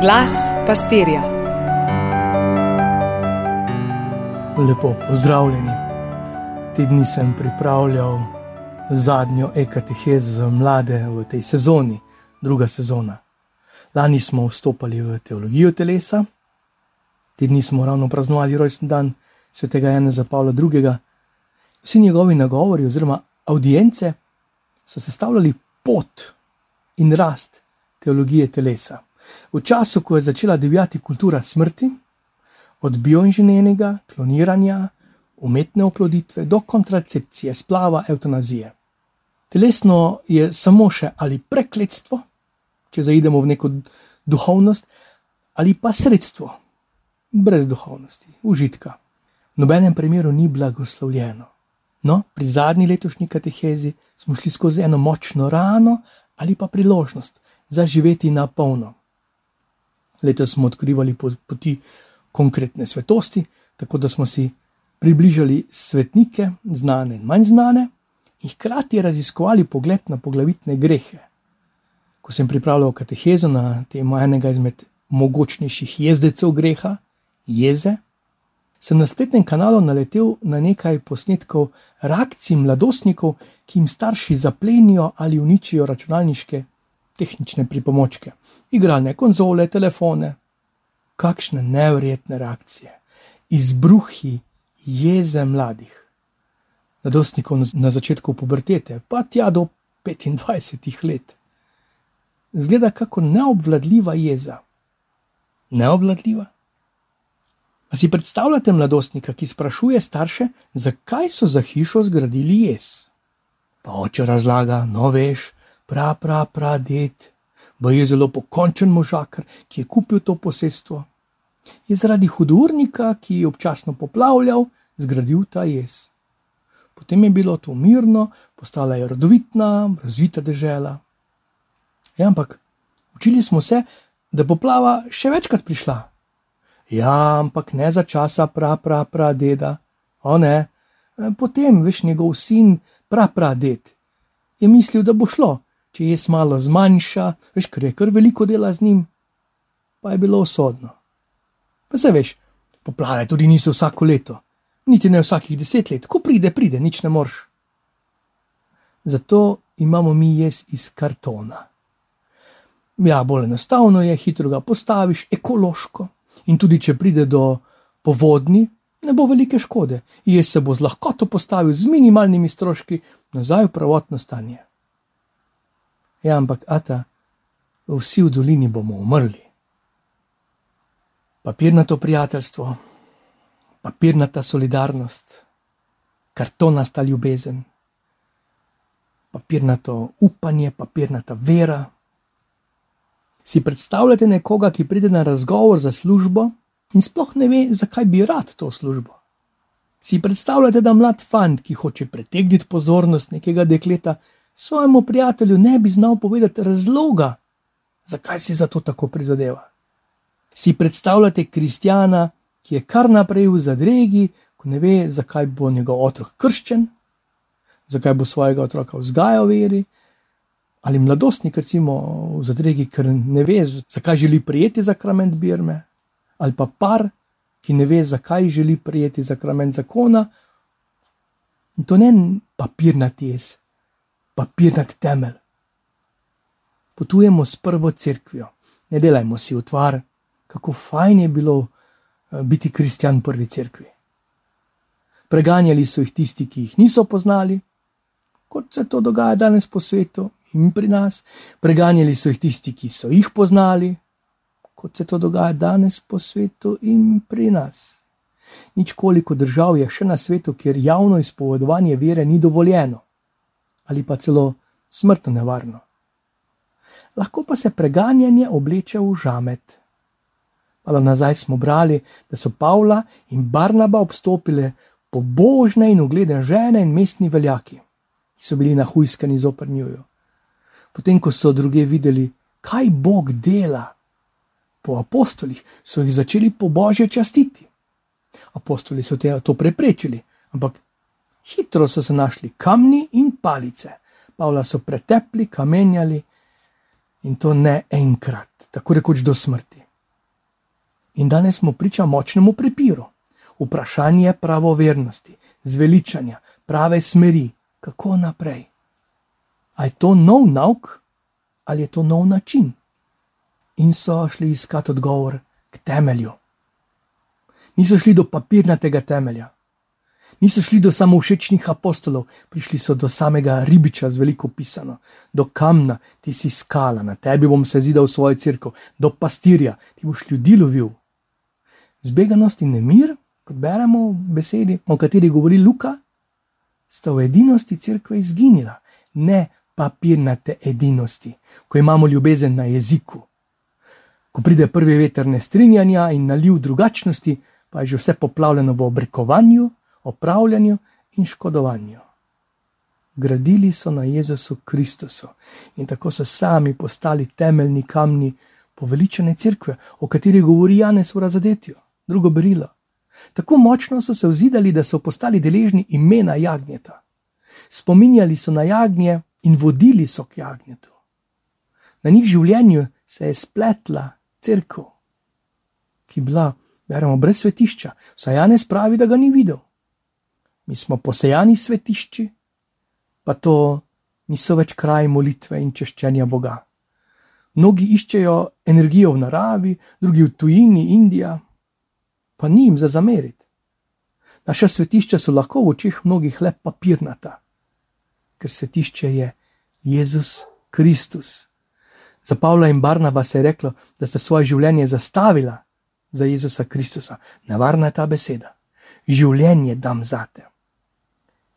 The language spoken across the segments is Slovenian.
Glas pastirja. Lepo pozdravljeni. Te dni sem pripravljal zadnjo ekatehez za mlade v tej sezoni, druga sezona. Lani smo vstopili v teologijo telesa, te dni smo ravno praznovali rojsten dan svetega Janeza Pavla II. Vsi njegovi nagovori oziroma audience so sestavljali pot in rast teologije telesa. V času, ko je začela divjati kultura smrti, od bioinženirjenja, kloniranja, umetne oploditve do kontracepcije, splava, eutanazije. Telesno je samo še ali prekletstvo, če zaidemo v neko duhovnost, ali pa sredstvo, brez duhovnosti, užitka. V nobenem primeru ni blagoslovljeno. No, pri zadnji letošnji katehezi smo šli skozi eno močno rano ali pa priložnost za živeti na polno. Letos smo odkrivali poti konkretne svetosti, tako da smo si približali svetnike, znane in manj znane, in hkrati raziskovali pogled na poglavitne grehe. Ko sem pripravljal katehezo na temo enega izmed mogočnejših jezdecev greha, jeze, sem na spletnem kanalu naletel na nekaj posnetkov reakcij mladostnikov, ki jim starši zaplenijo ali uničijo računalniške tehnične pripomočke, igralne konzole, telefone. Kakšne nevrjetne reakcije, izbruhi jeze mladih, mladostnikov na začetku pubertete, pa tja do 25 let. Zgleda kako neobvladljiva jeza. Neobvladljiva? A si predstavljate mladostnika, ki sprašuje starše, zakaj so za hišo zgradili jez? Pa oče razlaga, no veš, pra, pra, pra, ded, bo je zelo pokončen možakar, ki je kupil to posestvo. Je zaradi hudurnika, ki je občasno poplavljal, zgradil ta jez. Potem je bilo to mirno, postala je rodovitna, razvita dežela. Ja, ampak učili smo se, da bo plava še večkrat prišla. Ja, ampak ne za časa pra, pra, pra, deda. O ne, potem veš njegov sin, pra, pra, ded. Je mislil, da bo šlo, če je malo zmanjša, veš, ker je kar veliko dela z njim, pa je bilo usodno. Pa se veš, poplave tudi niso vsako leto, niti ne vsakih deset let, ko pride, pride, nič ne morš. Zato imamo mi jez iz kartona. Ja, bolj enostavno je, hitro ga postaviš, ekološko. In tudi, če pride do povodni, ne bo velike škode, jaz se bo z lahkoto postavil z minimalnimi stroški nazaj v pravotno stanje. Ja, ampak, ata, vsi v dolini bomo umrli. Papirnato prijateljstvo, papirnata solidarnost, kartonasta ljubezen, papirnato upanje, papirnata vera. Si predstavljate nekoga, ki pride na razgovor za službo in sploh ne ve, zakaj bi rad to službo? Si predstavljate, da mlad fant, ki hoče pritegniti pozornost nekega dekleta, svojemu prijatelju ne bi znal povedati razloga, zakaj si za to tako prizadeva? Si predstavljate kristjana, ki je kar naprej v zadregi, ko ne ve, zakaj bo njegov otrok krščen, zakaj bo svojega otroka vzgajal veri, ali mladostnik, recimo v zadregi, ker ne ve, zakaj želi prijeti zakrament Birme, ali pa par, ki ne ve, zakaj želi prijeti zakrament zakona. In to ne papirnati jaz, papirnati temelj. Potujemo s prvo crkvijo, ne delajmo si utvar, kako fajn je bilo eh, biti kristjan v prvi crkvi. Preganjali so jih tisti, ki jih niso poznali, kot se to dogaja danes po svetu, in pri nas, preganjali so jih tisti, ki so jih poznali, kot se to dogaja danes po svetu in pri nas. Nič koliko držav je še na svetu, kjer javno izpovedovanje vere ni dovoljeno ali pa celo smrtno nevarno. Lahko pa se preganjanje obleče v žamet. Malo nazaj smo brali, da so Pavla in Barnaba obstopile pobožne in ugledne žene in mestni veljaki, ki so bili nahujskani zoprnjujo potem ko so druge videli, kaj Bog dela. Po apostolih so jih začeli po božje častiti. Apostoli so te to preprečili, ampak hitro so se našli kamni in palice. Pavla so pretepli, kamenjali in to ne enkrat, tako rekoč do smrti. In danes smo priča močnemu prepiru. Vprašanje pravovernosti, zveličanja, prave smeri, kako naprej. A je to nov nauk ali je to nov način? In so šli iskati odgovor k temelju. Niso šli do papirnatega temelja, niso šli do samovšečnih apostolov, prišli so do samega ribiča z veliko pisano, do kamna, ti si skala, na tebi bom se zidal svojo crkvo, do pastirja, ti boš ljudi lovil. Zbeganost in nemir, kot beremo v besedi, o kateri govori Luka, sta v edinosti crkve izginila, ne papirnate edinosti, ko imamo ljubezen na jeziku. Ko pride prvi veter nestrinjanja in naliv drugačnosti, pa je že vse poplavljeno v obrekovanju, opravljanju in škodovanju. Gradili so na Jezusu Kristusu in tako so sami postali temeljni kamni poveličene cerkve, o kateri govori Janez v razodetju, drugo berilo. Tako močno so se vzidali, da so postali deležni imena jagnjeta. Spominjali so na jagnje in vodili so k jagnjetu. Na njih življenju se je spletla crkva, ki je bila, beremo, brez svetišča, saj Janez pravi, da ga ni videl. Mi smo posejani svetišči, pa to niso več kraj molitve in češčenja Boga. Mnogi iščejo energijo v naravi, drugi v tujini, Indija, pa ni jim za zameriti. Naša svetišča so lahko v očeh mnogih le papirnata, ker svetišče je Jezus Kristus. Za Pavla in Barnaba se je reklo, da sta svoje življenje zastavila za Jezusa Kristusa. Nevarna je ta beseda. Življenje dam za te.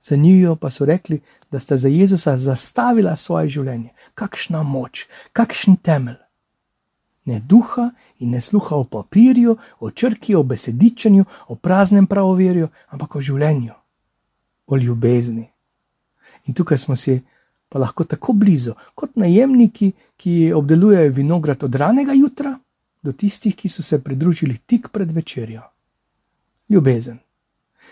Za njo pa so rekli, da sta za Jezusa zastavila svoje življenje. Kakšna moč, kakšen temelj. Ne duha in ne sluha o papirju, o črki, o besedičanju, o praznem pravoverju, ampak o življenju, o ljubezni. In tukaj smo si pa lahko tako blizu, kot najemniki, ki obdelujejo vinograd od ranega jutra do tistih, ki so se pridružili tik pred večerjo. Ljubezen.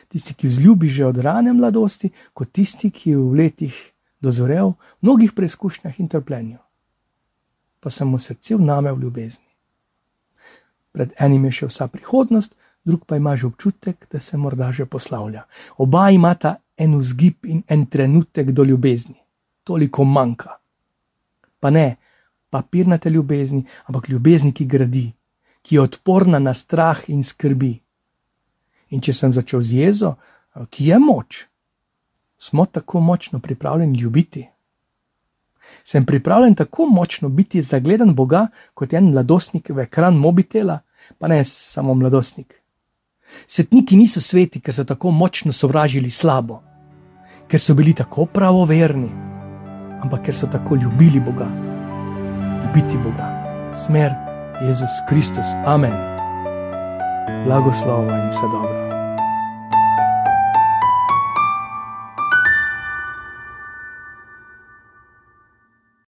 Tisti, ki vzljubi že od rane mladosti, kot tisti, ki je v letih dozorel v mnogih preizkušnjah in trpljenju, pa se mu srce vname v ljubezni. Pred enim je še vsa prihodnost, drug pa ima že občutek, da se morda že poslavlja. Oba imata en vzgib in en trenutek do ljubezni toliko manjka. Pa ne papirnate ljubezni, ampak ljubezni, ki gradi, ki je odporna na strah in skrbi. In če sem začel z jezo, ki je moč, smo tako močno pripravljeni ljubiti. Sem pripravljen tako močno biti zagledan Boga kot en mladostnik v ekran mobitela, pa ne samo mladostnik. Svetniki niso sveti, ker so tako močno sovražili slabo, ker so bili tako pravoverni ampak ker so tako ljubili Boga. Ljubiti Boga, smer Jezus Kristus. Amen. Blagoslova in vse dobro.